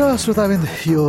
र श्रोताबिन्द यो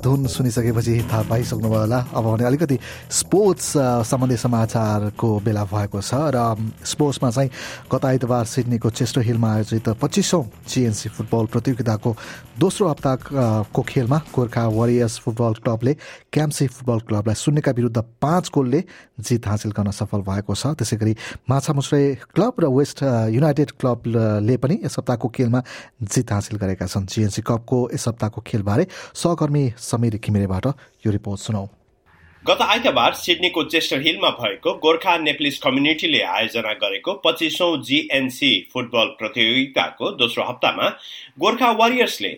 धुन सुनिसकेपछि थाहा पाइसक्नुभयो होला। अब भने अलिकति स्पोर्ट्स सम्बन्धी समाचारको बेला भएको छ र स्पोर्ट्समा चाहिँ गत आइतबार सिडनीको चेस्टर हिलमा आयोजित पच्चिसौँ जिएनसी फुटबल प्रतियोगिताको दोस्रो हप्ताको खेलमा गोर्खा वरियर्स फुटबल क्लबले क्याम्सी फुटबल क्लबलाई शून्यका विरुद्ध पाँच गोलले जित हासिल गर्न सफल भएको छ। त्यसै गरी माछामुस्रे क्लब र वेस्ट युनाइटेड क्लबले पनि यस हप्ताको खेलमा जित हासिल गरेका छन्। जिएनसी कपको यस हप्ताको खेलबारे सहकर्मी समीर घिमिरेबाट यो रिपोर्ट सुनौ। गत आइतबार सिडनीको चेस्टर हिलमा भएको गोर्खा नेप्लिस कम्युनिटीले आयोजना गरेको पच्चिसौं जीएनसी फुटबल प्रतियोगिताको दोस्रो हप्तामा गोर्खा वरियर्सले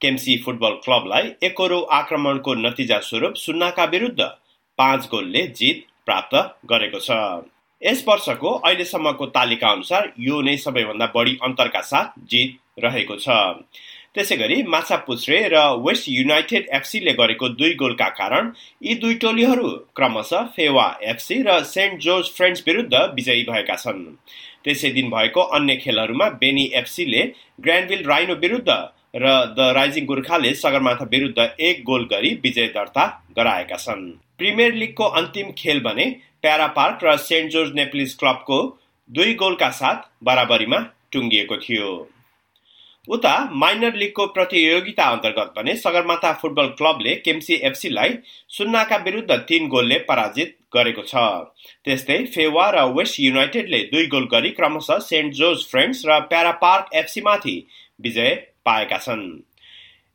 केम्सी फुटबल क्लबलाई एकरो आक्रमणको नतिजा स्वरूप सुन्नाका विरुद्ध पाँच गोलले जित प्राप्त गरेको छ। यस वर्षको अहिलेसम्मको तालिका अनुसार यो नै सबैभन्दा बढी अन्तरका साथ जित रहेको छ। त्यसै गरी माछा पुछ्रे र वेस्ट युनाइटेड एफसीले गरेको दुई गोलका कारण यी दुई टोलीहरू क्रमशः फेवा एफसी र सेन्ट जोर्ज फ्रेन्ड्स विरुद्ध विजयी भएका छन्। त्यसै दिन भएको अन्य खेलहरूमा बेनी एफसीले ग्रान्डविल राइनो विरुद्ध र द राइजिङ गोर्खाले सगरमाथा विरुद्ध एक गोल गरी विजय दर्ता गराएका छन्। प्रिमियर लिगको अन्तिम खेल भने प्यारा पार्क र सेन्ट जोर्ज नेप्लिस क्लबको दुई गोलका साथ बराबरीमा टुङ्गिएको थियो। उता माइनर लिगको प्रतियोगिता अन्तर्गत भने सगरमाथा फुटबल क्लबले केम्सी एफसीलाई सुन्नाका विरुद्ध तीन गोलले पराजित गरेको छ। त्यस्तै फेवा र वेस्ट युनाइटेडले दुई गोल गरी क्रमशः सेन्ट जोर्ज फ्रेन्ड्स र प्यारा पार्क एफसीमाथि विजय पाएका छन्।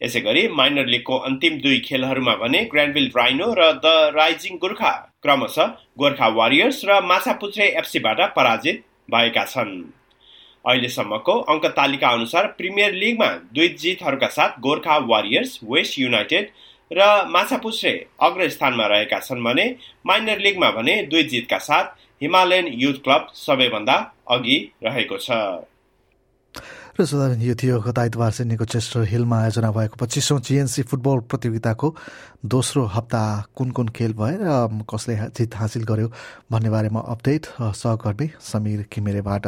यसै गरी माइनर लिगको अन्तिम दुई खेलहरूमा भने ग्रान्डविल राइनो र द राइजिङ गोर्खा क्रमशः गोर्खा वारियर्स र माछापुच्छ्रे एफसीबाट पराजित भएका छन्। अहिलेसम्मको अङ्क तालिका अनुसार प्रिमियर लिगमा दुई जितहरूका साथ गोर्खा वारियर्स वेस्ट युनाइटेड र माछापुछ्रे अग्र स्थानमा रहेका छन् भने माइनर लिगमा भने दुई जितका साथ हिमालयन युथ क्लब सबैभन्दा अघि रहेको छ। र यो थियो गत आइतबार चेस्टर हिलमा आयोजना भएको पच्चिसौँ जिएनसी फुटबल प्रतियोगिताको दोस्रो हप्ता कुन कुन खेल भए र कसले जित हासिल गर्यो भन्ने बारेमा अपडेट सहकर्मी समीर किमेरेबाट